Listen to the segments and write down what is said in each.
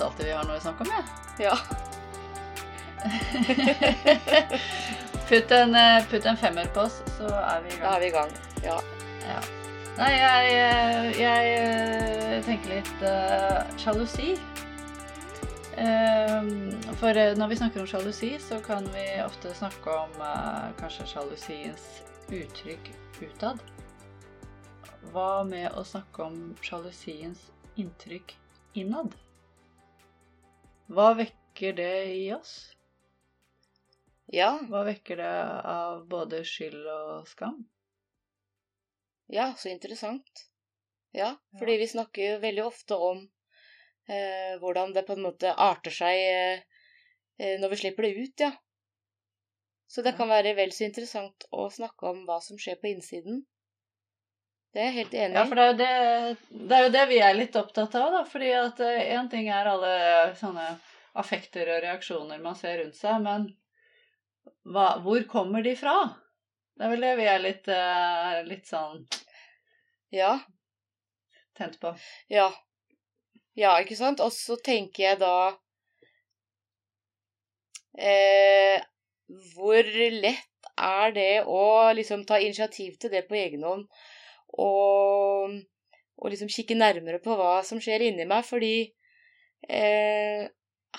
syns alltid vi har noe å snakke om, jeg. Ja. putt, en, eh, putt en femmer på oss, så er vi i Da gang. er vi i gang. Ja. Ja. Nei, jeg, jeg, jeg eh, tenker litt uh, sjalusi. Eh, for eh, når vi snakker om sjalusi, så kan vi ofte snakke om uh, kanskje sjalusiens uttrykk utad. Hva med å snakke om sjalusiens inntrykk innad? Hva vekker det i oss? ja. Hva vekker det av både skyld og skam? Ja, så interessant. Ja, fordi vi snakker jo veldig ofte om eh, hvordan det på en måte arter seg eh, eh, når vi slipper det ut, ja. Så det kan være vel så interessant å snakke om hva som skjer på innsiden. Det er jeg helt enig Ja, for det er det, det er jo det vi er litt opptatt av, da. Fordi at én ting er alle sånne affekter og reaksjoner man ser rundt seg, men hva, hvor kommer de fra? Det er vel det vi er litt, eh, litt sånn Ja, tent på. ja. Ja, ikke sant? Og så tenker jeg da eh, Hvor lett er det å liksom ta initiativ til det på egen hånd og, og liksom kikke nærmere på hva som skjer inni meg, fordi eh,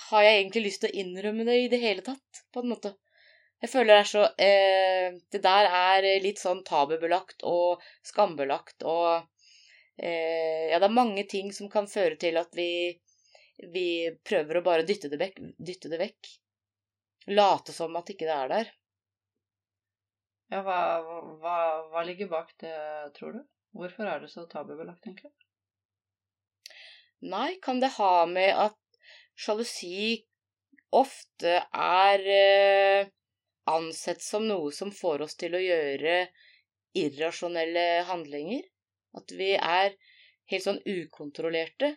Har jeg egentlig lyst til å innrømme det i det hele tatt, på en måte? Jeg føler det er så eh, Det der er litt sånn tabubelagt og skambelagt og eh, Ja, det er mange ting som kan føre til at vi vi prøver å bare dytte det vekk. Dytte det vekk. Late som at ikke det er der. Ja, hva, hva, hva ligger bak det, tror du? Hvorfor er det så tabubelagt, egentlig? Nei, kan det ha med at sjalusi ofte er eh, ansett som noe som får oss til å gjøre irrasjonelle handlinger? At vi er helt sånn ukontrollerte?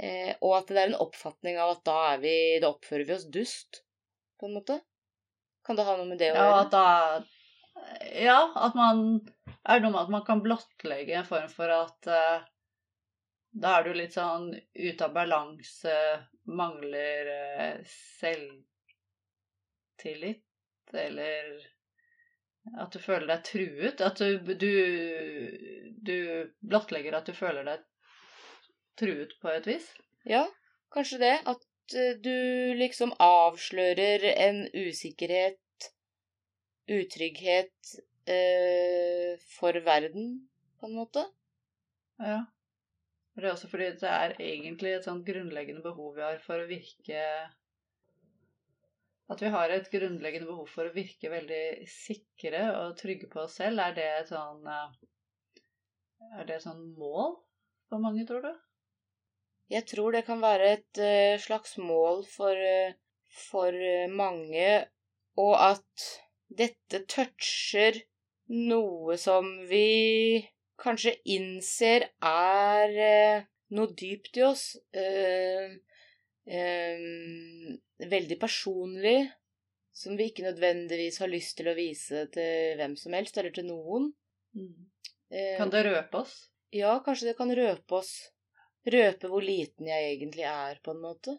Eh, og at det er en oppfatning av at da vi Da oppfører vi oss dust, på en måte? Kan det ha noe med det å Ja, gjøre? at da Ja, at man er noe med at man kan blottlegge en form for at uh, da er du litt sånn ute av balanse, mangler uh, selvtillit, eller at du føler deg truet. At du, du, du blottlegger at du føler deg truet på et vis. Ja, kanskje det. At eh, du liksom avslører en usikkerhet, utrygghet eh, for verden, på en måte. Ja. Og Det er også fordi det er egentlig et sånn grunnleggende behov vi har for å virke At vi har et grunnleggende behov for å virke veldig sikre og trygge på oss selv. Er det et sånn eh, Er det et sånn mål for mange, tror du? Jeg tror det kan være et eh, slags mål for, eh, for mange, og at dette toucher noe som vi kanskje innser er eh, noe dypt i oss. eh, eh, veldig personlig, som vi ikke nødvendigvis har lyst til å vise til hvem som helst, eller til noen. Eh, Kan det røpe oss? ja, kanskje det kan røpe oss. Røpe hvor liten jeg egentlig er, på en måte.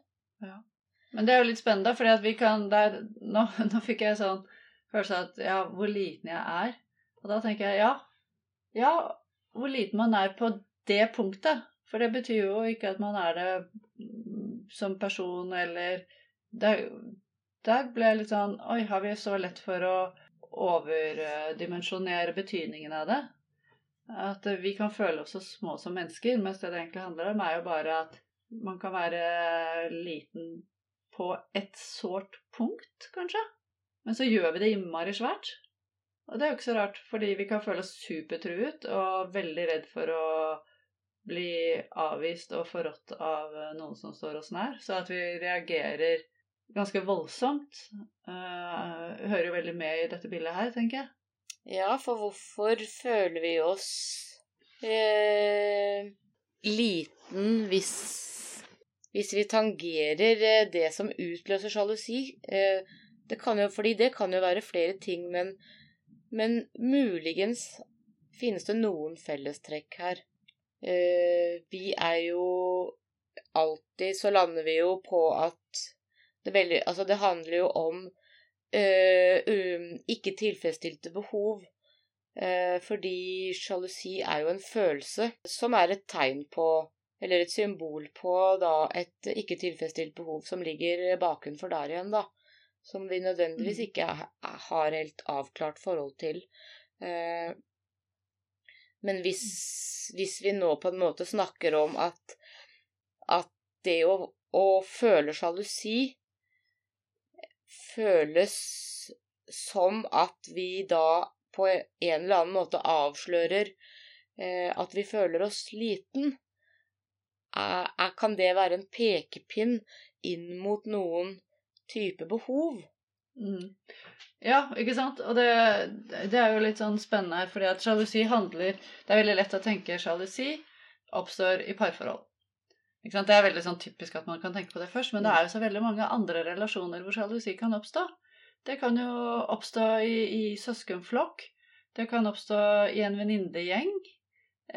Men det er jo litt spennende, der, nå, nå fikk jeg sånn følelse av at ja, hvor liten jeg er. Og da tenker jeg ja, ja, hvor liten man er på det punktet. For det betyr jo ikke at man er det som person, eller Der, der ble jeg litt sånn Oi, har vi så lett for å overdimensjonere betydningen av det? At vi kan føle oss så små som mennesker, mens det det egentlig handler om, er jo bare at man kan være liten på et sårt punkt, kanskje. Men så gjør vi det innmari svært. Og det er jo ikke så rart, fordi vi kan føle oss supertruet og veldig redd for å bli avvist og forrådt av noen som står oss nær. Så at vi reagerer ganske voldsomt, uh, hører jo veldig med i dette bildet her, tenker jeg. Ja, for hvorfor føler vi oss eh, liten hvis, hvis vi tangerer eh, det som utløser sjalusi? Eh, det kan jo, fordi det kan jo være flere ting, men, men muligens finnes det noen fellestrekk her. eh, Vi er jo alltid Så lander vi jo på at det, veldig, altså det handler jo om eh, um, ikke tilfredsstilte behov. Eh, fordi sjalusi er jo en følelse som er et tegn på eller et symbol på da et ikke tilfredsstilt behov som ligger bakenfor der igjen, da. Som vi nødvendigvis Mm. ikke har helt avklart forhold til. Eh, Men hvis, hvis vi nå på en måte snakker om at, at det å, å føle sjalusi føles som at vi da på en eller annen måte avslører eh, at vi føler oss liten, kan det være en pekepinn inn mot noen type behov? Mm. Ja, ikke sant? Og det, det er jo litt sånn spennende her, fordi at sjalusi handler Det er veldig lett å tenke sjalusi oppstår i parforhold. Ikke sant? Det er veldig sånn typisk at man kan tenke på det først, men det er jo så veldig mange andre relasjoner hvor sjalusi kan oppstå. Det kan jo oppstå i, i søskenflokk. Det kan oppstå i en venninnegjeng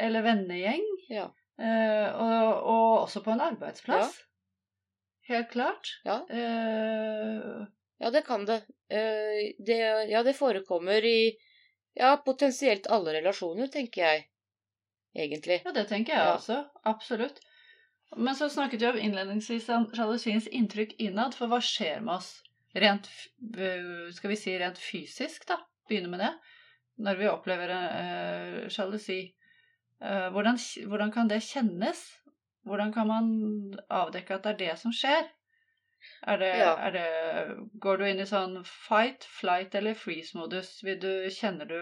eller vennegjeng. Ja. Eh, og, og også på en arbeidsplass. Helt klart. Ja. Uh... Ja, det kan det. Uh, det. Ja, det forekommer i ja, potensielt alle relasjoner, tenker jeg. Egentlig. Ja, det tenker jeg Ja. også. Absolutt. Men så snakket vi om innledningsvis om sjalusiens inntrykk innad, for hva skjer med oss rent øh, Skal vi si rent fysisk, da? Begynne med det. Når vi opplever sjalusi. Uh, hvordan, hvordan kan det kjennes? Hvordan kan man avdekke at det er det som skjer? Er det, Ja. er det, går du inn i sånn fight, flight eller freeze-modus? Kjenner du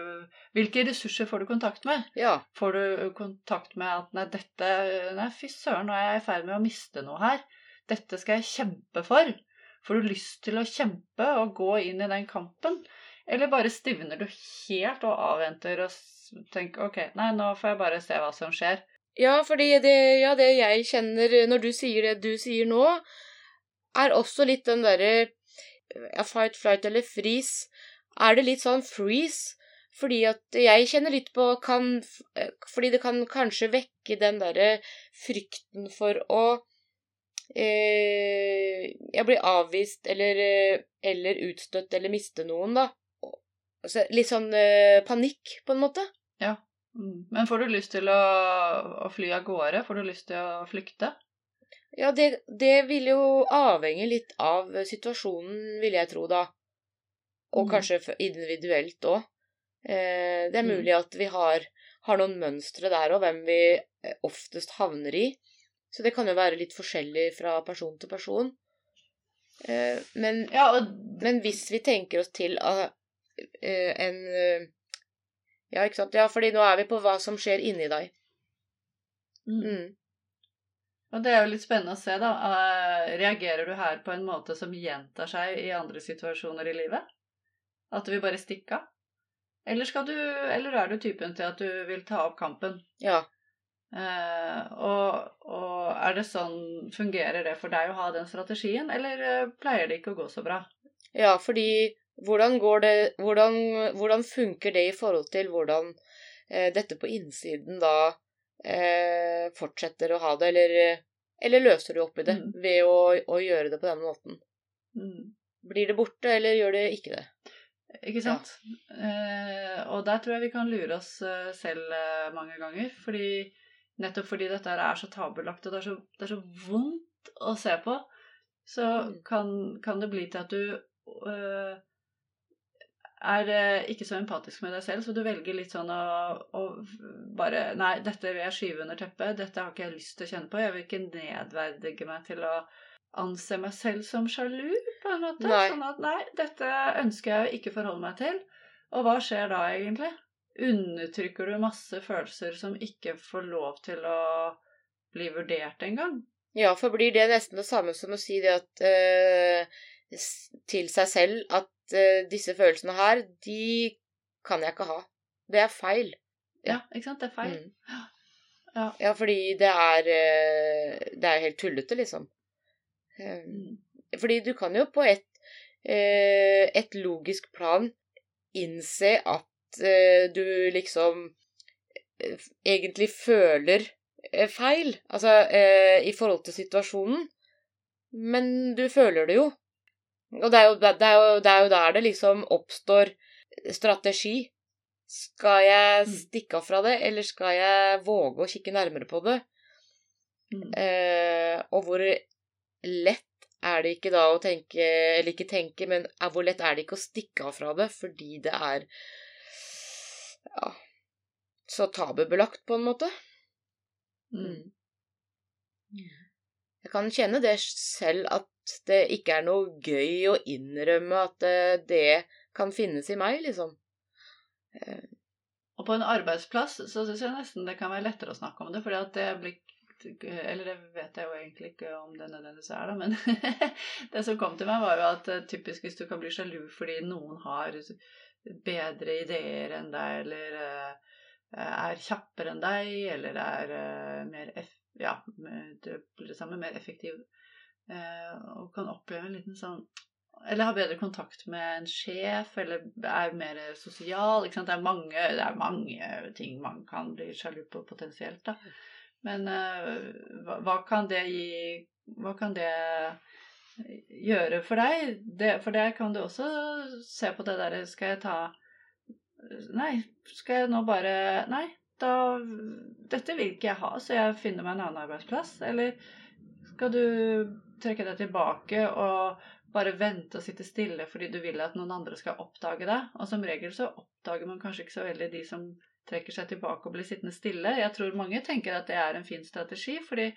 Hvilke ressurser får du kontakt med? Ja. Får du kontakt med at nei, dette Nei, fy søren, nå er jeg i ferd med å miste noe her. Dette skal jeg kjempe for. Får du lyst til å kjempe og gå inn i den kampen? Eller bare stivner du helt og avventer og tenker ok, nei, nå får jeg bare se hva som skjer. Ja, fordi det, ja, det jeg kjenner når du sier det du sier nå, er også litt den derre ja, fight, flight eller freeze. Er det litt sånn freeze? Fordi at jeg kjenner litt på kan, Fordi det kan kanskje vekke den derre frykten for å eh, Jeg blir avvist eller, eh, eller utstøtt eller miste noen, da. Litt sånn eh, panikk, på en måte. Mm. Men får du lyst til å, å fly av gårde? Får du lyst til å flykte? Ja, det, det vil jo avhenge litt av situasjonen, vil jeg tro, da. Og Mm. kanskje individuelt òg. Eh, det er Mm. mulig at vi har, har noen mønstre der òg, hvem vi eh, oftest havner i. Så det kan jo være litt forskjellig fra person til person. Eh, men, Ja, og men hvis vi tenker oss til uh, en eh, Ja, ikke sant. Ja, fordi nå er vi på hva som skjer inni deg. mm. Mm. Og det er jo litt spennende å se, da. Eh, reagerer du her på en måte som gjentar seg i andre situasjoner i livet? At du vil bare stikke av? Eller, skal du, eller er du typen til at du vil ta opp kampen? Ja. Eh, og, og er det sånn Fungerer det for deg å ha den strategien, eller eh, pleier det ikke å gå så bra? Ja, fordi hvordan går det Hvordan, hvordan funker det i forhold til hvordan eh, dette på innsiden da eh, fortsetter å ha det, eller, eller løser du opp i det Mm. ved å, å gjøre det på denne måten? Mm. Blir det borte, eller gjør det ikke det? Ikke sant? Eh, og der tror jeg vi kan lure oss eh, selv eh, mange ganger. Fordi, nettopp fordi dette er så tabulagt, og det er så, det er så vondt å se på, så Mm. kan, kan det bli til at du eh, er eh, ikke så empatisk med deg selv, så du velger litt sånn å, å bare Nei, dette vil jeg skyve under teppet. Dette har ikke jeg lyst til å kjenne på. Jeg vil ikke nedverdige meg til å anse meg selv som sjalu, på en måte. Nei. Sånn at nei, dette ønsker jeg å ikke forholde meg til. Og hva skjer da, egentlig? Undertrykker du masse følelser som ikke får lov til å bli vurdert engang? Ja, for blir det nesten det samme som å si det at eh, til seg selv at eh, disse følelsene her, de kan jeg ikke ha. Det er feil. Ja, ikke sant? Det er feil. Mm. Ja. Ja, fordi det er eh, Det er helt tullete, liksom. Eh, Mm. Fordi du kan jo på et, eh, et logisk plan innse at du liksom egentlig føler feil, altså i forhold til situasjonen, men du føler det jo. Og det er jo, det er jo, det er jo der det liksom oppstår strategi. Skal jeg Mm. stikke av fra det, eller skal jeg våge å kikke nærmere på det? Mm. Eh, og hvor lett er det ikke da å tenke, eller ikke tenke, men hvor lett er det ikke å stikke av fra det fordi det er ja, så tabubelagt, på en måte? Mm. Jeg kan kjenne det selv at det ikke er noe gøy å innrømme at eh, det kan finnes i meg, liksom. Og på en arbeidsplass så syns jeg nesten det kan være lettere å snakke om det, fordi at det blir Eller det vet jeg jo egentlig ikke om det nødvendigvis er, da, men det som kom til meg, var jo at eh, typisk hvis du kan bli sjalu fordi noen har bedre ideer enn deg, eller eh, er kjappere enn deg, eller er mer ja, mer effektiv, og kan oppleve en liten sånn eller har bedre kontakt med en sjef, eller er mer sosial. Det, er mange, det er mange ting man kan bli sjalu på potensielt, da. Men eh, hva, hva kan det gi Hva kan det gjøre for deg? Det, for det kan du også se på det derre Skal jeg ta Nei, skal jeg nå bare Nei, da Dette vil ikke jeg ha, så jeg finner meg en annen arbeidsplass. Eller skal du trekke deg tilbake og bare vente og sitte stille fordi du vil at noen andre skal oppdage det. Og som regel så oppdager man kanskje ikke så veldig de som trekker seg tilbake og blir sittende stille. Jeg tror mange tenker at det er en fin strategi, fordi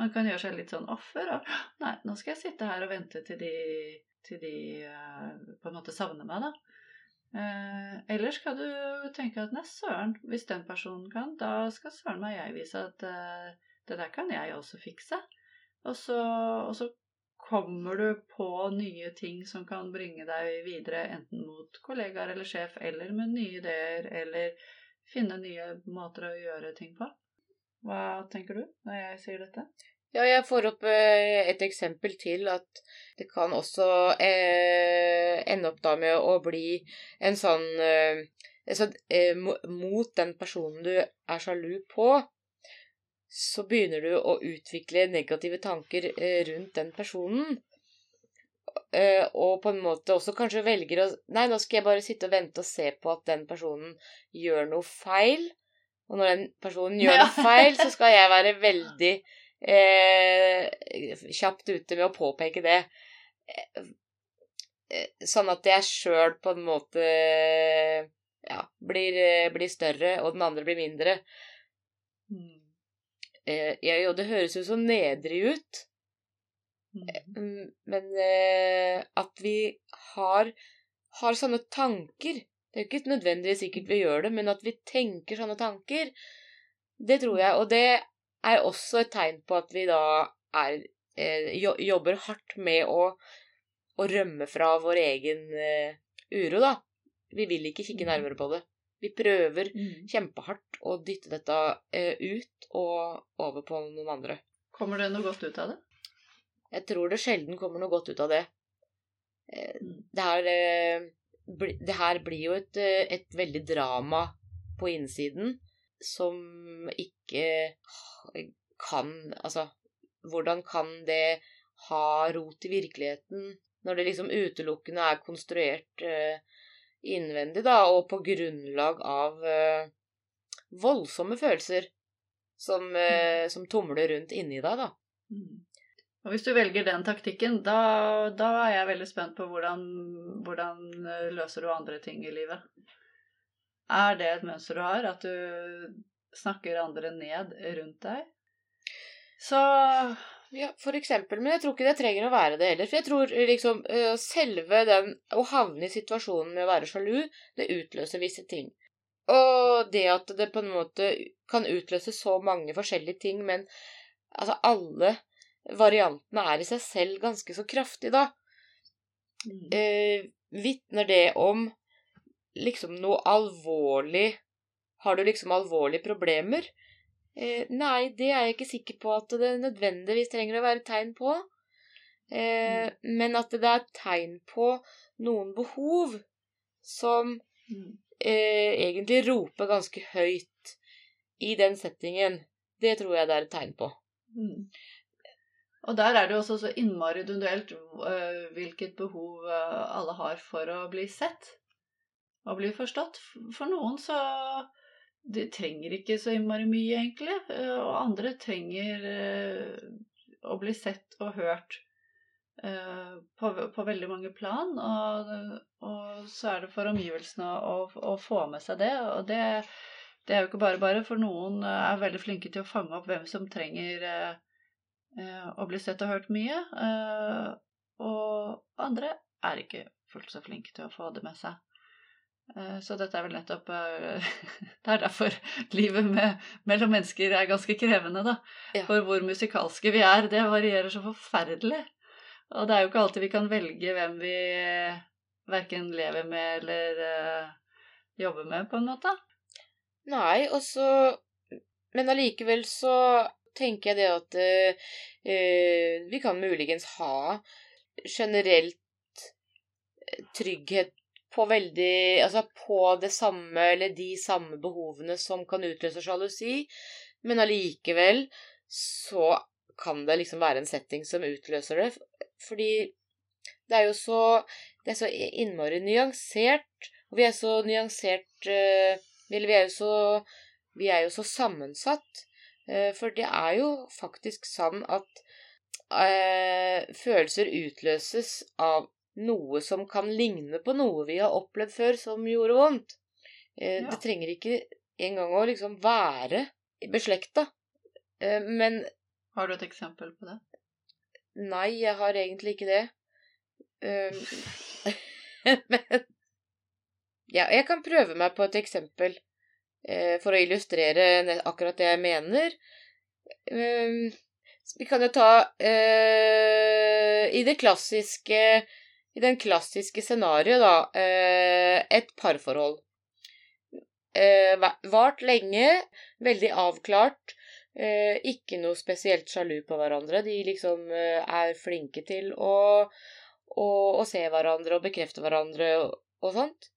man kan gjøre seg litt sånn offer. Og nei, nå skal jeg sitte her og vente til de, til de uh, på en måte savner meg, da. Uh, eller skal du tenke at nei, søren, hvis den personen kan, da skal søren meg jeg vise at uh, det der kan jeg også fikse. Og så, og så kommer du på nye ting som kan bringe deg videre, enten mot kollegaer eller sjef, eller med nye ideer, eller finne nye måter å gjøre ting på. Hva tenker du når jeg sier dette? Ja, jeg får opp eh, et eksempel til at det kan også eh, ende opp da med å bli en sånn eh, eh, Mot den personen du er sjalu på, så begynner du å utvikle negative tanker eh, rundt den personen. Eh, og på en måte også kanskje velger å Nei, nå skal jeg bare sitte og vente og se på at den personen gjør noe feil. Og når den personen gjør Ja. noe feil, så skal jeg være veldig eh, kjapt ute med å påpeke det. Eh, Sånn at jeg sjøl på en måte ja, blir, blir større, og den andre blir mindre. Mm. Eh, ja, Og det høres jo så nedrig ut, Mm. mm, men eh, at vi har, har sånne tanker Det er jo ikke nødvendigvis sikkert vi gjør det, men at vi tenker sånne tanker, det tror jeg. Og det er også et tegn på at vi da er eh, jobber hardt med å, å rømme fra vår egen eh, uro, da. Vi vil ikke kikke Mhm. nærmere på det. Vi prøver Mm. kjempehardt å dytte dette eh, ut og over på noen andre. Kommer det noe godt ut av det? Jeg tror det sjelden kommer noe godt ut av det. Eh, Mm. Det her, eh, det her blir jo et, et veldig drama på innsiden som ikke kan Altså, hvordan kan det ha rot i virkeligheten når det liksom utelukkende er konstruert eh, innvendig, da, og på grunnlag av uh, voldsomme følelser som, eh, som tumler rundt inni deg, da. Mm. Og hvis du velger den taktikken, da, da er jeg veldig spent på hvordan, hvordan eh, løser du andre ting i livet. Er det et mønster du har, at du snakker andre ned rundt deg? Så Ja, for eksempel, men jeg tror ikke det trenger å være det heller. For jeg tror liksom øh, selve den å havne i situasjonen med å være sjalu, det utløser visse ting. Og det at det på en måte kan utløse så mange forskjellige ting, men altså alle variantene er i seg selv ganske så kraftige, da. mm, Eh, Vitner det om liksom noe alvorlig Har du liksom alvorlige problemer? Eh, nei, det er jeg ikke sikker på at det nødvendigvis trenger å være tegn på. Eh, Men at det er tegn på noen behov som mm, eh, egentlig roper ganske høyt i den settingen. Det tror jeg det er et tegn på. Mm. Og der er det jo også så innmari individuelt øh, hvilket behov øh, alle har for å bli sett og bli forstått. For noen så De trenger ikke så innmari mye, egentlig. øh, Og andre trenger øh, å bli sett og hørt øh, på, på veldig mange plan. Og, og så er det for omgivelsene å, å få med seg det. Og det, det er jo ikke bare bare, for noen er veldig flinke til å fange opp hvem som trenger å bli sett og hørt mye. eh, og andre er ikke fullt så flinke til å få det med seg. Eh, Så dette er vel nettopp eh, Det er derfor livet med, mellom mennesker er ganske krevende, da. Ja. For hvor musikalske vi er, det varierer så forferdelig. Og det er jo ikke alltid vi kan velge hvem vi verken lever med eller uh, jobber med, på en måte. Nei, og så Men allikevel så tenker jeg det at eh, eh, vi kan muligens ha generelt eh, trygghet på veldig Altså på det samme eller de samme behovene som kan utløse sjalusi, men allikevel så kan det liksom være en setting som utløser det. Fordi det er jo så Det er så innmari nyansert, og vi er så nyansert eh, Eller vi er jo så Vi er jo så sammensatt. Eh, For det er jo faktisk sånn at eh, følelser utløses av noe som kan ligne på noe vi har opplevd før som gjorde vondt. Eh, Ja. Det trenger ikke engang å liksom være beslekta. Eh, Men Har du et eksempel på det? nei, jeg har egentlig ikke det. Um, Men Ja, jeg kan prøve meg på et eksempel eh, for å illustrere akkurat det jeg mener. Um, vi kan jo ta eh, I det klassiske I den klassiske scenarioet, da. eh, et parforhold. Eh, vart lenge, veldig avklart. Eh, ikke noe spesielt sjalu på hverandre. De liksom er flinke til å, å, å se hverandre og bekrefte hverandre og, og sånt.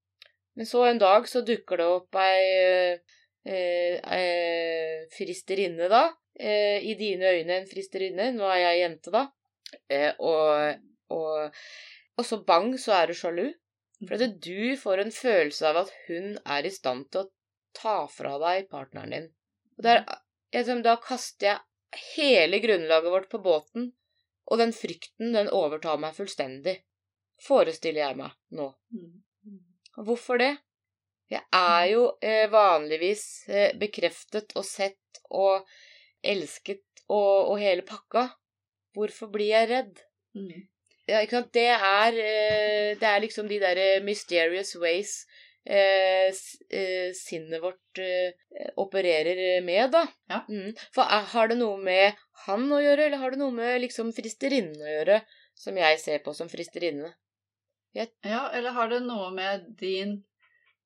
Men så en dag så dukker det opp ei, fristerinne, da. I dine øyne en fristerinne. Nå er jeg jente, da. Og, og, og så bang, så er du sjalu. For at du får en følelse av at hun er i stand til å ta fra deg partneren din. Og der, liksom, da kaster jeg hele grunnlaget vårt på båten, og den frykten, den overtar meg fullstendig. Forestiller jeg meg nå. Og Hvorfor det? Jeg er jo eh, vanligvis eh, bekreftet og sett og elsket og, og hele pakka. Hvorfor blir jeg redd? Mm. Ja, ikke sant? Det er, eh, det er liksom de derre mysterious ways eh, eh, sinnet vårt eh, opererer med, da. Ja. Mm. For har det noe med han å gjøre, eller har det noe med liksom fristerinnen å gjøre, som jeg ser på som fristerinne? Ja, eller har det noe med din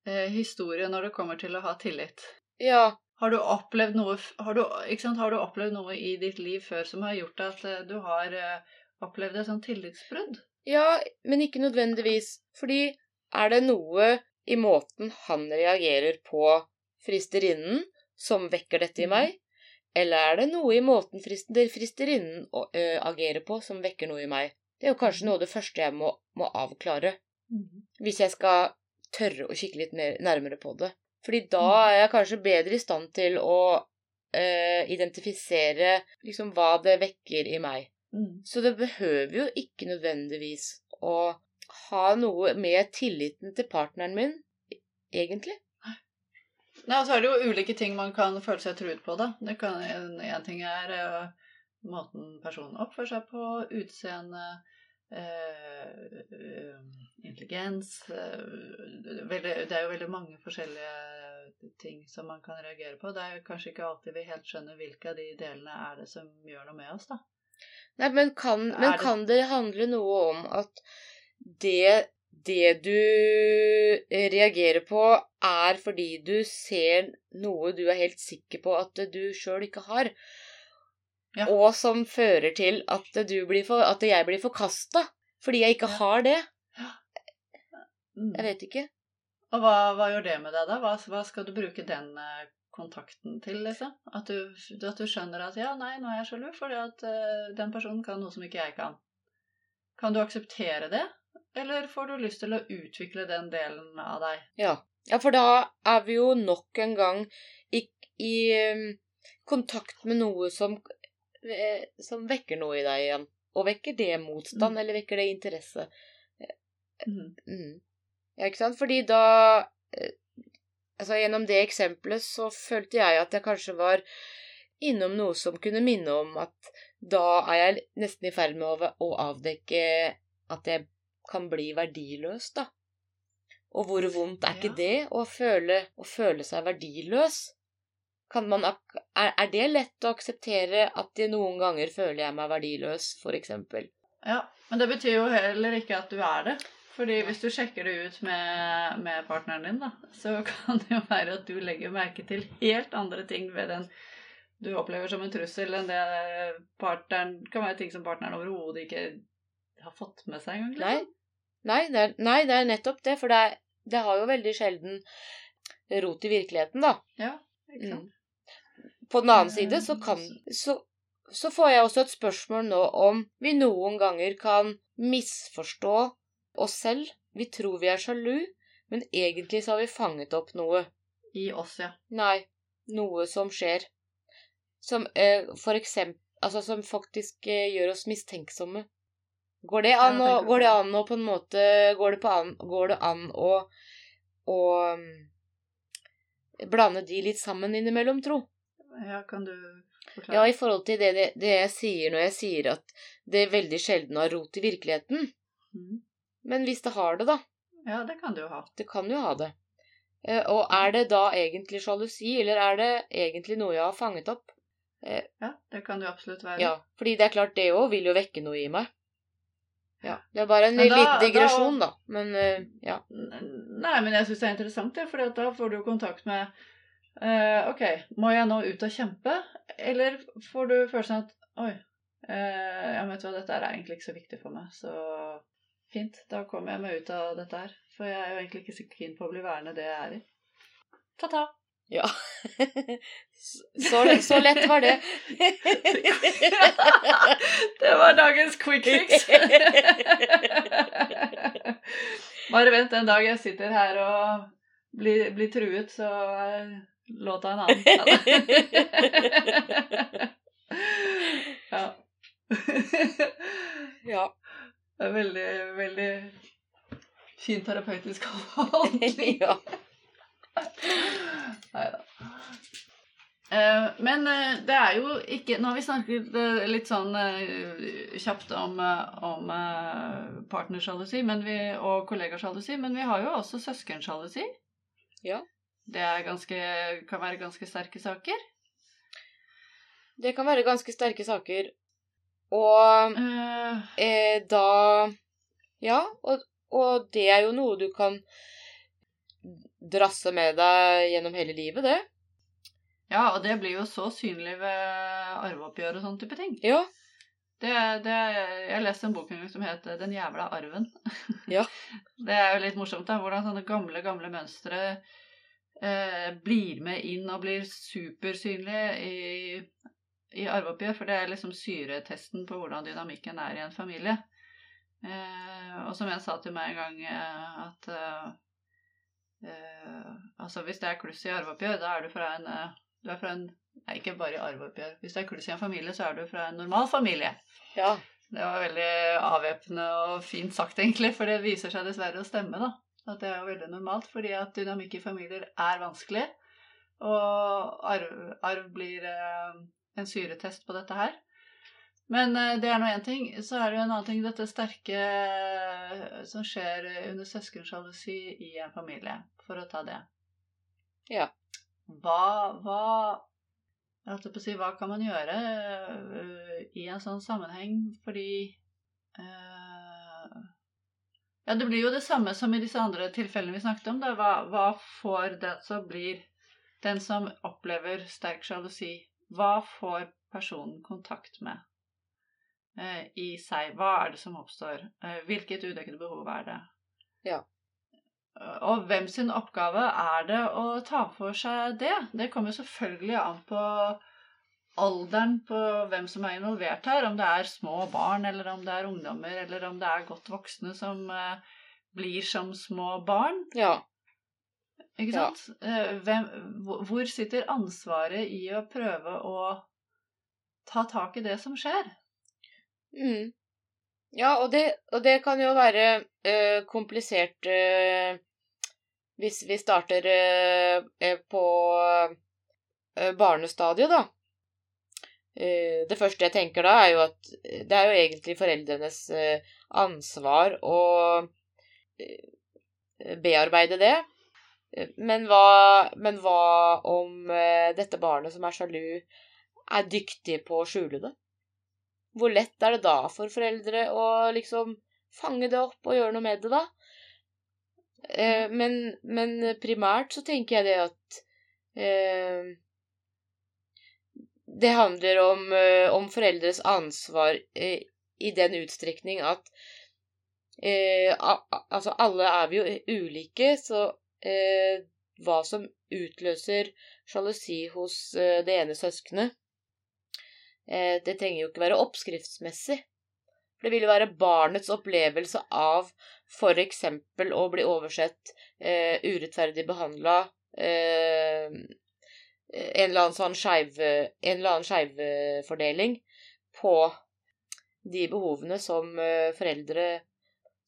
eh, historie når det kommer til å ha tillit? Ja, Har du opplevd noe, har du, har du opplevd noe i ditt liv før som har gjort at eh, du har eh, opplevd et sånt tillitsbrudd? Ja, men ikke nødvendigvis. Fordi er det noe i måten han reagerer på fristerinnen som vekker dette i meg? Eller er det noe i måten fristerinnen agerer på som vekker noe i meg? Det er jo kanskje noe av det første jeg må, må avklare. Hvis jeg skal tørre å kikke litt mer, nærmere på det. Fordi da er jeg kanskje bedre i stand til å øh, identifisere liksom hva det vekker i meg. Mm. Så det behøver jo ikke nødvendigvis å ha noe med tilliten til partneren min, egentlig. Nei, og så er det jo ulike ting man kan føle seg truet på, da. Det kan, en, en ting er uh, måten personen oppfører seg på, utseende, uh, intelligens uh, veldig, Det er jo veldig mange forskjellige ting som man kan reagere på. Det er kanskje ikke alltid vi helt skjønner hvilke av de delene er det som gjør noe med oss, da. Nei, men kan, men kan det handle noe om at det, det du reagerer på, er fordi du ser noe du er helt sikker på at du sjøl ikke har, Ja. og som fører til at, du blir for, at jeg blir forkasta fordi jeg ikke har det? Jeg vet ikke. Og hva, hva gjør det med deg, da? Hva, hva skal du bruke den eh, kontakten til, liksom? At du, at du skjønner at ja, nei, nå er jeg sjalu fordi at uh, den personen kan noe som ikke jeg kan. Kan du akseptere det, eller får du lyst til å utvikle den delen av deg? Ja. ja, for da er vi jo nok en gang i, i um, kontakt med noe som, uh, som vekker noe i deg igjen. Og vekker det motstand, eller vekker det interesse? Mm. Mm. Ja, ikke sant? Fordi da eh, Altså, gjennom det eksempelet så følte jeg at jeg kanskje var innom noe som kunne minne om at da er jeg nesten i ferd med å, avdekke at jeg kan bli verdiløs, da. Og hvor vondt er ikke det å føle, å føle seg verdiløs? Kan man, er, det lett å akseptere at jeg noen ganger føler jeg meg verdiløs, eksempel? Ja, men det betyr jo heller ikke at du er det. Fordi hvis du sjekker det ut med, med partneren din, da, så kan det jo være at du legger merke til helt andre ting ved den du opplever som en trussel, enn det partneren kan være ting som partneren overhodet ikke har fått med seg engang. Nei. Liksom. Nei, det er, nei, det er nettopp det, for det, er, det har jo veldig sjelden rot i virkeligheten, da. Ja, ikke Mm. På den annen Eh, side så kan så, så får jeg også et spørsmål nå om vi noen ganger kan misforstå oss selv. Vi tror vi er sjalu, men egentlig så har vi fanget opp noe. I oss, ja. Nei, noe som skjer. Som eh, for eksempel Altså som faktisk eh, gjør oss mistenksomme. Går det an, å, går det an å på en måte Går det, på an, går det an å, å um, blande de litt sammen innimellom, tro? Ja, kan du forklare? Ja, i forhold til det, det, det jeg sier når jeg sier at det veldig sjelden har rot i virkeligheten. Mhm. Men hvis det har det, da. Ja, det kan du jo ha. Det kan jo ha det. Eh, Og er det da egentlig sjalusi, eller er det egentlig noe jeg har fanget opp? Ja, det kan det jo absolutt være. Ja, fordi det er klart, det òg vil jo vekke noe i meg. Ja, Det er bare en da- liten digresjon, da. Men eh, ja. Nei, men jeg syns det er interessant, det, for da får du jo kontakt med uh, Ok, må jeg nå ut og kjempe, eller får du følelsen at Oi, uh, ja, vet du hva, dette er egentlig ikke så viktig for meg, så fint, da kommer jeg meg ut av dette her. For jeg er jo egentlig ikke så keen på å bli værende det jeg er i. Ta-ta. ja. så, så lett var det. det var dagens quick fix. Bare vent en dag jeg sitter her og blir, blir truet, så er låta en annen. ja. ja. Det er veldig, fin terapeutisk holdning. ja. Neida. da. Men eh, det er jo ikke Nå har vi snakket eh, litt sånn eh, kjapt om, eh, om eh, partnersjalusi og kollegasjalusi, men vi har jo også søskensjalusi. Ja. Det ganske, kan være ganske sterke saker. Det kan være ganske sterke saker. Og uh, eh, da Ja, og, og det er jo noe du kan drasse med deg gjennom hele livet, det. ja, og det blir jo så synlig ved arveoppgjør og sånn type ting. Ja. Det, det, jeg leste en bok en gang som het 'Den jævla arven'. Ja. Det er jo litt morsomt, da, hvordan sånne gamle, gamle mønstre eh, blir med inn og blir supersynlige i, i arveoppgjør. For det er liksom syretesten på hvordan dynamikken er i en familie. Eh, og som en sa til meg en gang, eh, at eh, eh, altså hvis det er kluss i arveoppgjør, da er du fra en, eh, du er fra en Nei, ikke bare i arveoppgjør. Hvis det er kluss i en familie, så er du fra en normal familie. Ja. Det var veldig avvæpnende og fint sagt, egentlig, for det viser seg dessverre å stemme, da. At det er jo veldig normalt, fordi at dynamikk i familier er vanskelig. Og arv, arv blir eh, en syretest på dette her. Men eh, det er nå én ting. Så er det jo en annen ting, dette sterke eh, som skjer under søskensjalusi i en familie. For å ta det. Ja. Hva, hva jeg holdt på å si, hva kan man gjøre øh, i en sånn sammenheng? Fordi uh, Ja, det blir jo det samme som i disse andre tilfellene vi snakket om. Da. Hva, hva får den som blir Den som opplever sterk sjalusi, hva får personen kontakt med i seg? Hva er det som oppstår? Eh, hvilket udekkede behov er det? Ja. og hvem sin oppgave er det å ta for seg det? Det kommer selvfølgelig an på alderen på hvem som er involvert her. Om det er små barn, eller om det er ungdommer, eller om det er godt voksne som eh, blir som små barn. Ja. Ikke sant? Ja. Hvem, hvor sitter ansvaret i å prøve å ta tak i det som skjer? Mm. Ja, og det, og det kan jo være øh, komplisert øh, hvis vi starter eh, på barnestadiet, da. Det første jeg tenker da, er jo at det er jo egentlig foreldrenes ansvar å bearbeide det. Men hva, men hva om dette barnet som er sjalu, er dyktig på å skjule det? Hvor lett er det da for foreldre å liksom fange det opp og gjøre noe med det, da? Eh, men, men primært så tenker jeg det at eh, Det handler om, eh, om foreldres ansvar eh, i den utstrekning at eh, a, Altså, alle er vi jo ulike, så eh, hva som utløser sjalusi hos det ene søskenet Det trenger jo ikke være oppskriftsmessig. For det vil jo være barnets opplevelse av f.eks. å bli oversett, eh, urettferdig behandla, eh, en eller annen sånn skeivfordeling på de behovene som eh, foreldre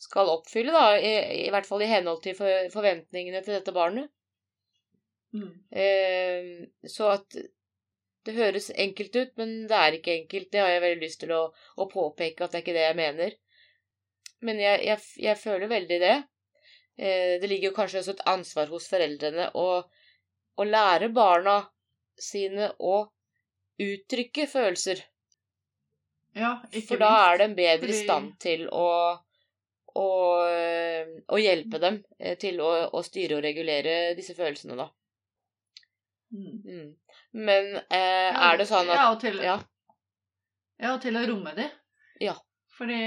skal oppfylle, da, i, i hvert fall i henhold til forventningene til dette barnet. Mm. Eh, så at det høres enkelt ut, men det er ikke enkelt. Det har jeg veldig lyst til å, å påpeke, at det er ikke det jeg mener. Men jeg, jeg, jeg føler veldig det. Eh, det ligger jo kanskje også et ansvar hos foreldrene å, å lære barna sine å uttrykke følelser. Ja, ikke For da er de bedre i stand til å, å, å hjelpe dem eh, til å, å styre og regulere disse følelsene, da. Mm. Mm. Men eh, er det sånn at Ja, og til, Ja. ja, og til å romme de. Ja. Fordi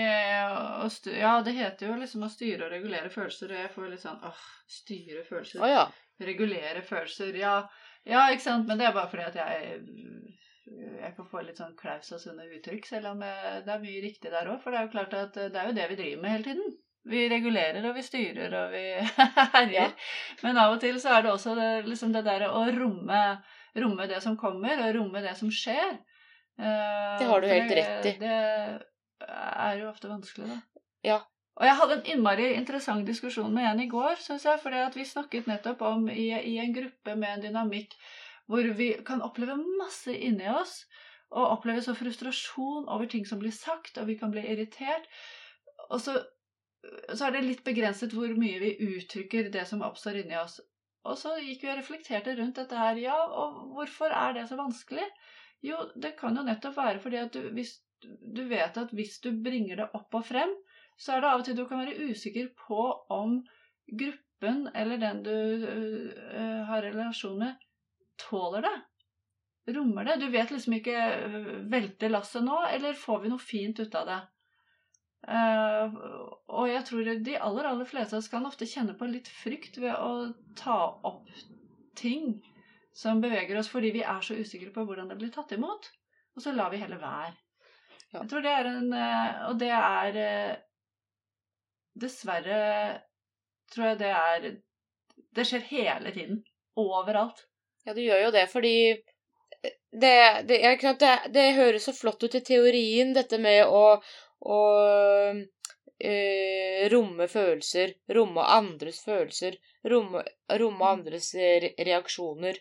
å styr, Ja, det heter jo liksom å styre og regulere følelser, og jeg får litt sånn åh, styre følelser. Oh, ja. Regulere følelser. Ja, ja, ikke sant, men det er bare fordi at jeg jeg kan få litt sånn klaus og sånne uttrykk, selv om eh, det er mye riktig der òg. For det er jo klart at eh, det er jo det vi driver med hele tiden. Vi regulerer og vi styrer og vi herjer. Men av og til så er det også det, liksom det derre å romme, romme det som kommer, og romme det som skjer. Eh, Det har du helt rett i. Det er jo ofte vanskelig, da. Ja. Og jeg hadde en innmari interessant diskusjon med en i går, syns jeg. fordi vi snakket nettopp om i, i en gruppe med en dynamikk hvor vi kan oppleve masse inni oss. Og oppleve så frustrasjon over ting som blir sagt, og vi kan bli irritert. Og så, så er det litt begrenset hvor mye vi uttrykker det som oppstår inni oss. Og så gikk vi og reflekterte rundt dette her. Ja, og hvorfor er det så vanskelig? Jo, det kan jo nettopp være fordi at du, hvis, du vet at hvis du bringer det opp og frem, så er det av og til du kan være usikker på om gruppen eller den du uh, har relasjon med, tåler det. Rommer det. Du vet liksom ikke Velter lasset nå, eller får vi noe fint ut av det? Eh, og jeg tror de aller, aller fleste av oss kan ofte kjenne på litt frykt ved å ta opp ting som beveger oss, fordi vi er så usikre på hvordan det blir tatt imot. Og så lar vi heller være. Ja. Jeg tror det er en uh, Og det er uh, Dessverre tror jeg det er Det skjer hele tiden. Overalt. Ja, det gjør jo det, fordi det, det, det, det høres så flott ut i teorien, dette med å, å eh, romme følelser, romme andres følelser, romme, romme andres re reaksjoner.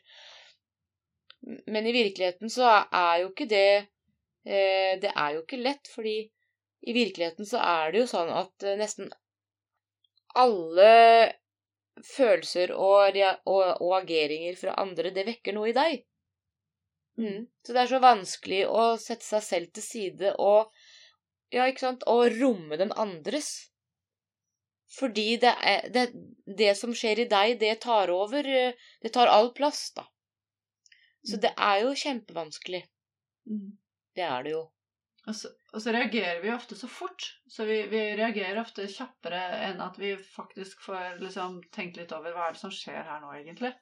Men i virkeligheten så er jo ikke det eh, Det er jo ikke lett, fordi i virkeligheten så er det jo sånn at eh, nesten alle følelser og, og, og ageringer fra andre, det vekker noe i deg. Mm. Så det er så vanskelig å sette seg selv til side og Ja, ikke sant? Og romme den andres. Fordi det, er, det, det som skjer i deg, det tar over eh, Det tar all plass, da. Så det er jo kjempevanskelig. Mm. Det er det jo. Og så, og så reagerer vi ofte så fort. Så vi, vi, reagerer ofte kjappere enn at vi faktisk får liksom tenkt litt over hva er det som skjer her nå, egentlig.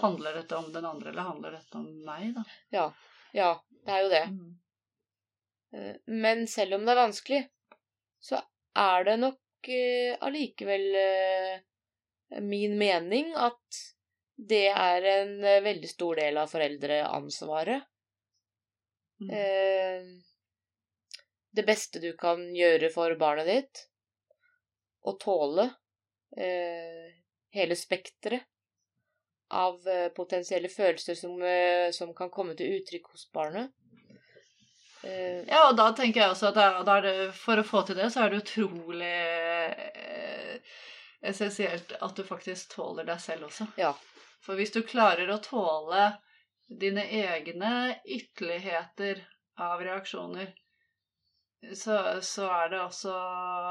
Handler dette om den andre, eller handler dette om meg, da? Ja. Ja, det er jo det. Mm. Eh, Men selv om det er vanskelig, så er det nok eh, allikevel eh, min mening at det er en veldig stor del av foreldreansvaret. Mm. Det beste du kan gjøre for barnet ditt, å tåle hele spekteret av potensielle følelser som, som kan komme til uttrykk hos barnet. Eh, Ja, og da tenker jeg også at det, for å få til det, så er det utrolig eh, essensielt at du faktisk tåler deg selv også. ja. For hvis du klarer å tåle dine egne ytterligheter av reaksjoner, så, så er det også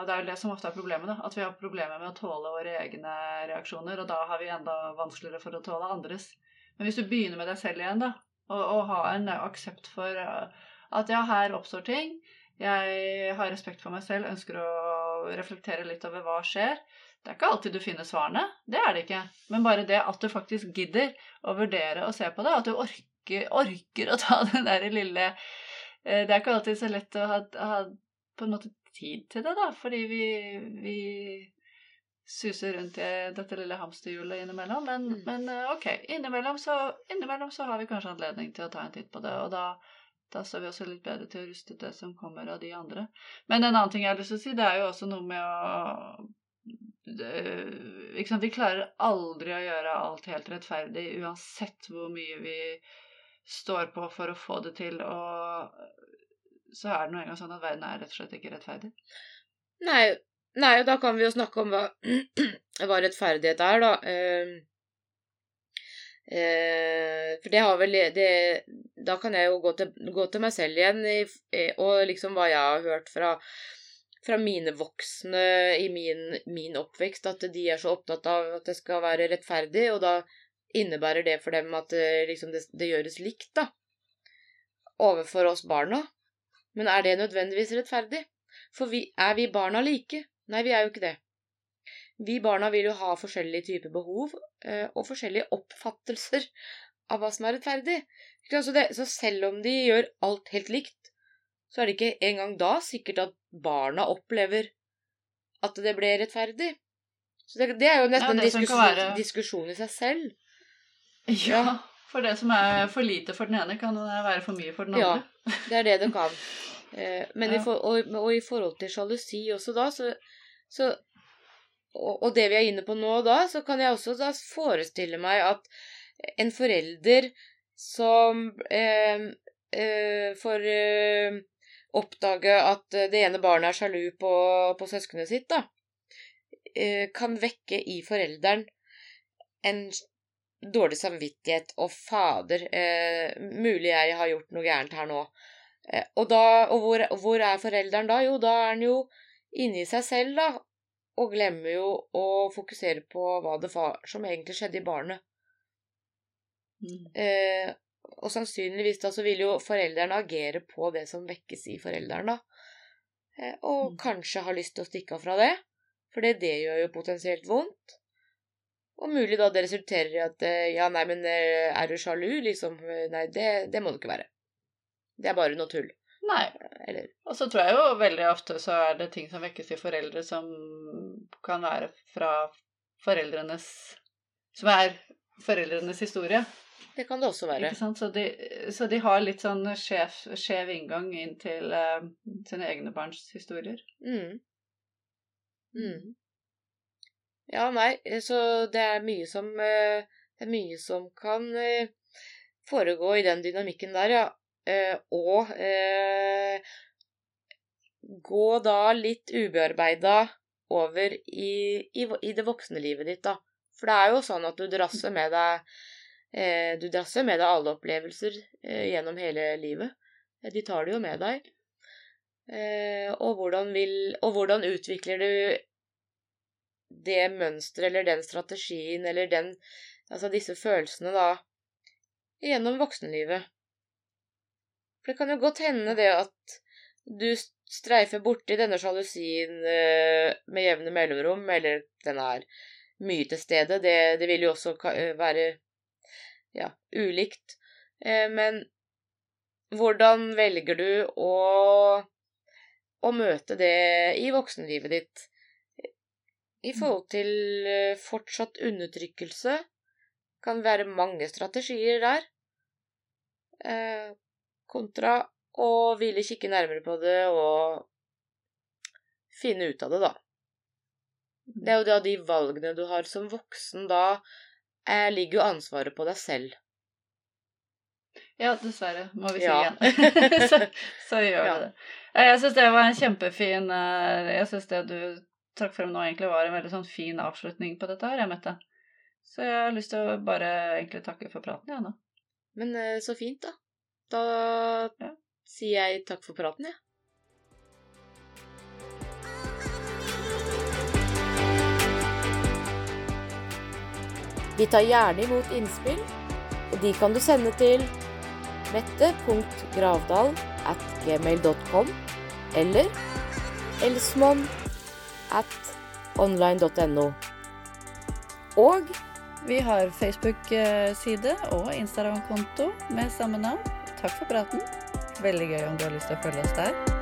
Det er jo det som ofte er problemet, da. At vi har problemer med å tåle våre egne reaksjoner, og da har vi enda vanskeligere for å tåle andres. Men hvis du begynner med deg selv igjen, da, og, og har en aksept for uh, at ja, her oppstår ting, jeg har respekt for meg selv, ønsker å reflektere litt over hva skjer. Det er ikke alltid du finner svarene, det er det ikke. Men bare det at du faktisk gidder å vurdere og se på det, at du orker, orker å ta den der lille eh, Det er ikke alltid så lett å ha, ha på en måte tid til det, da, fordi vi, vi suser rundt i dette lille hamsterhjulet innimellom. Men, Mm. men eh, ok, innimellom så, innimellom så har vi kanskje anledning til å ta en titt på det, og da da står vi også litt bedre til å ruste det som kommer av de andre. Men en annen ting jeg har lyst til å si, det er jo også noe med å det, ikke sant? Vi klarer aldri å gjøre alt helt rettferdig, uansett hvor mye vi står på for å få det til. Og så er det nå engang sånn at verden er rett og slett ikke rettferdig. Nei, nei, og da kan vi jo snakke om hva, hva rettferdighet er, da. Eh, for det har vel det, Da kan jeg jo gå til, gå til meg selv igjen i, eh, og liksom hva jeg har hørt fra, fra mine voksne i min, min oppvekst, at de er så opptatt av at det skal være rettferdig, og da innebærer det for dem at eh, liksom det, det gjøres likt, da. Overfor oss barna. Men er det nødvendigvis rettferdig? For vi, er vi barna like? Nei, vi er jo ikke det. Vi barna vil jo ha forskjellige typer behov eh, og forskjellige oppfattelser av hva som er rettferdig. Så, selv om de gjør alt helt likt, så er det ikke engang da sikkert at barna opplever at det ble rettferdig. Så det, er jo nesten Ja, en diskusjon, være- diskusjon i seg selv. Ja, for det som er for lite for den ene, kan være for mye for den andre. Ja. Det er det det kan. Men ja. i for, og, og i forhold til sjalusi også da, så, så og, det vi er inne på nå da, så kan jeg også da forestille meg at en forelder som eh, eh, får eh, oppdage at det ene barnet er sjalu på, på søskenet sitt, da, eh, kan vekke i forelderen en dårlig samvittighet og fader, eh, mulig jeg har gjort noe gærent her nå. Eh, og da, og hvor, hvor er forelderen da? Jo, da er han jo inni seg selv, da, og glemmer jo å fokusere på hva det var som egentlig skjedde i barnet. Mm. Eh, og sannsynligvis da så vil jo foreldrene agere på det som vekkes i foreldrene, da. Eh, og Mm. kanskje har lyst til å stikke av fra det, for det, det gjør jo potensielt vondt. Og mulig da det resulterer i at eh, ja, nei, men eh, er du sjalu, liksom? Nei, det, det må du ikke være. Det er bare noe tull. Nei. Eller Og så tror jeg jo veldig ofte så er det ting som vekkes i foreldre som kan være fra foreldrenes Som er foreldrenes historie. det kan det også være. Ikke sant? Så de, så de har litt sånn skjev, inngang inn til uh, sine egne barns historier. Mm. Mm. Ja, nei, så det er mye som uh, Det er mye som kan uh, foregå i den dynamikken der, ja. Eh, Og eh, gå da litt ubearbeida over i, i, i det voksne livet ditt, da. For det er jo sånn at du drasser med deg eh, Du drasser med deg alle opplevelser eh, gjennom hele livet. Eh, De tar det jo med deg. Og, hvordan vil, og hvordan utvikler du det mønsteret eller den strategien eller den Altså disse følelsene, da, gjennom voksenlivet. For det kan jo godt hende det at du streifer borti denne sjalusien eh, med jevne mellomrom, eller den er mye til stede. Det, det vil jo også eh, være ja, ulikt. Eh, men hvordan velger du å, å møte det i voksenlivet ditt? I forhold til fortsatt undertrykkelse kan være mange strategier der. Kontra å ville kikke nærmere på det og finne ut av det, da. Det er jo da de valgene du har som voksen, da eh, ligger jo ansvaret på deg selv. Ja, dessverre, må vi si ja. igjen. så, så, gjør ja. det det. Jeg syns det var en kjempefin eh, Jeg syns det du trakk frem nå, egentlig var en veldig sånn fin avslutning på dette her, jeg, Mette. Så jeg har lyst til å bare egentlig takke for praten, jeg, ja, nå. Men eh, så fint, da. Da ja sier jeg takk for praten, jeg. Ja. Vi tar gjerne imot innspill, og de kan du sende til mette.gravdal at gmail.com eller elsmon at online.no. Og vi har Facebook-side og Instagram-konto med samme navn. Takk for praten. Veldig gøy om du har lyst til å følge oss der.